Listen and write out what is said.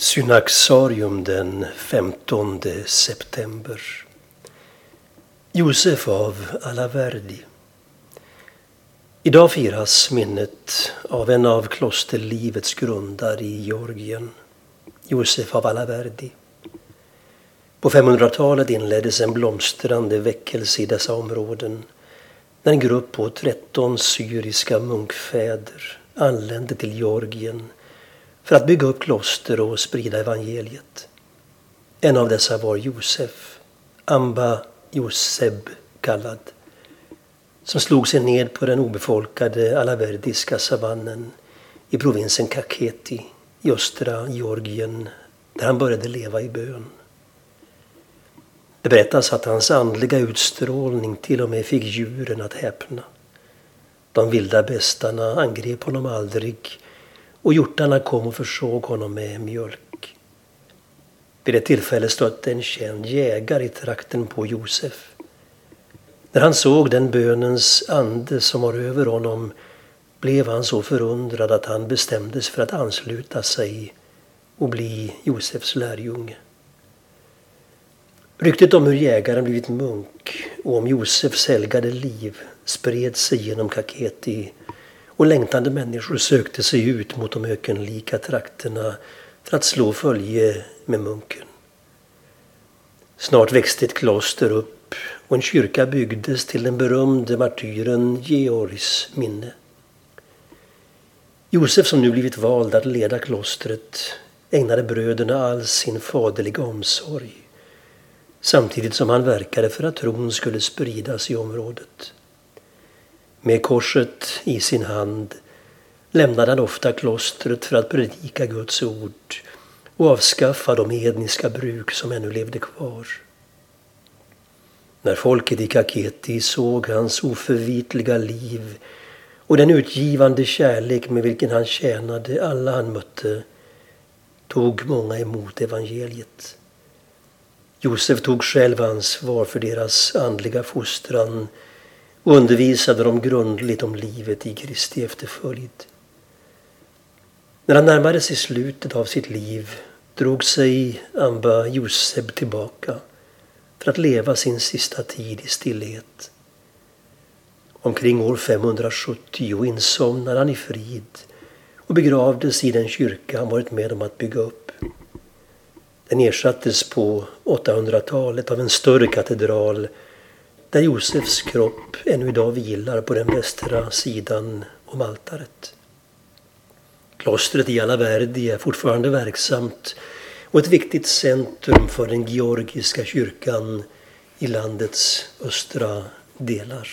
Synaxarium den 15 september. Josef av Alaverdi. Idag firas minnet av en av klosterlivets grundare i Georgien, Josef av Alaverdi. På 500-talet inleddes en blomstrande väckelse i dessa områden när en grupp på 13 syriska munkfäder anlände till Georgien för att bygga upp kloster och sprida evangeliet. En av dessa var Josef, Amba Joseb kallad, som slog sig ned på den obefolkade alaverdiska savannen i provinsen Kakheti i östra Georgien där han började leva i bön. Det berättas att hans andliga utstrålning till och med fick djuren att häpna. De vilda bestarna angrep honom aldrig och hjortarna kom och försåg honom med mjölk. Vid ett tillfälle stötte en känd jägare i trakten på Josef. När han såg den bönens ande som var över honom blev han så förundrad att han bestämde sig för att ansluta sig och bli Josefs lärjunge. Ryktet om hur jägaren blivit munk och om Josefs helgade liv spred sig genom Kaketi och längtande människor sökte sig ut mot de ökenlika trakterna för att slå följe med munken. Snart växte ett kloster upp och en kyrka byggdes till den berömde martyren Georgs minne. Josef som nu blivit vald att leda klostret ägnade bröderna all sin faderliga omsorg samtidigt som han verkade för att tron skulle spridas i området. Med korset i sin hand lämnade han ofta klostret för att predika Guds ord och avskaffa de hedniska bruk som ännu levde kvar. När folket i Kaketi såg hans oförvitliga liv och den utgivande kärlek med vilken han tjänade alla han mötte tog många emot evangeliet. Josef tog själv ansvar för deras andliga fostran och undervisade dem grundligt om livet i Kristi efterföljd. När han närmade sig slutet av sitt liv drog sig Amba Josef tillbaka för att leva sin sista tid i stillhet. Omkring år 570 insomnade han i frid och begravdes i den kyrka han varit med om att bygga upp. Den ersattes på 800-talet av en större katedral där Josefs kropp ännu idag vilar på den västra sidan om altaret. Klostret i Alaverdi är fortfarande verksamt och ett viktigt centrum för den georgiska kyrkan i landets östra delar.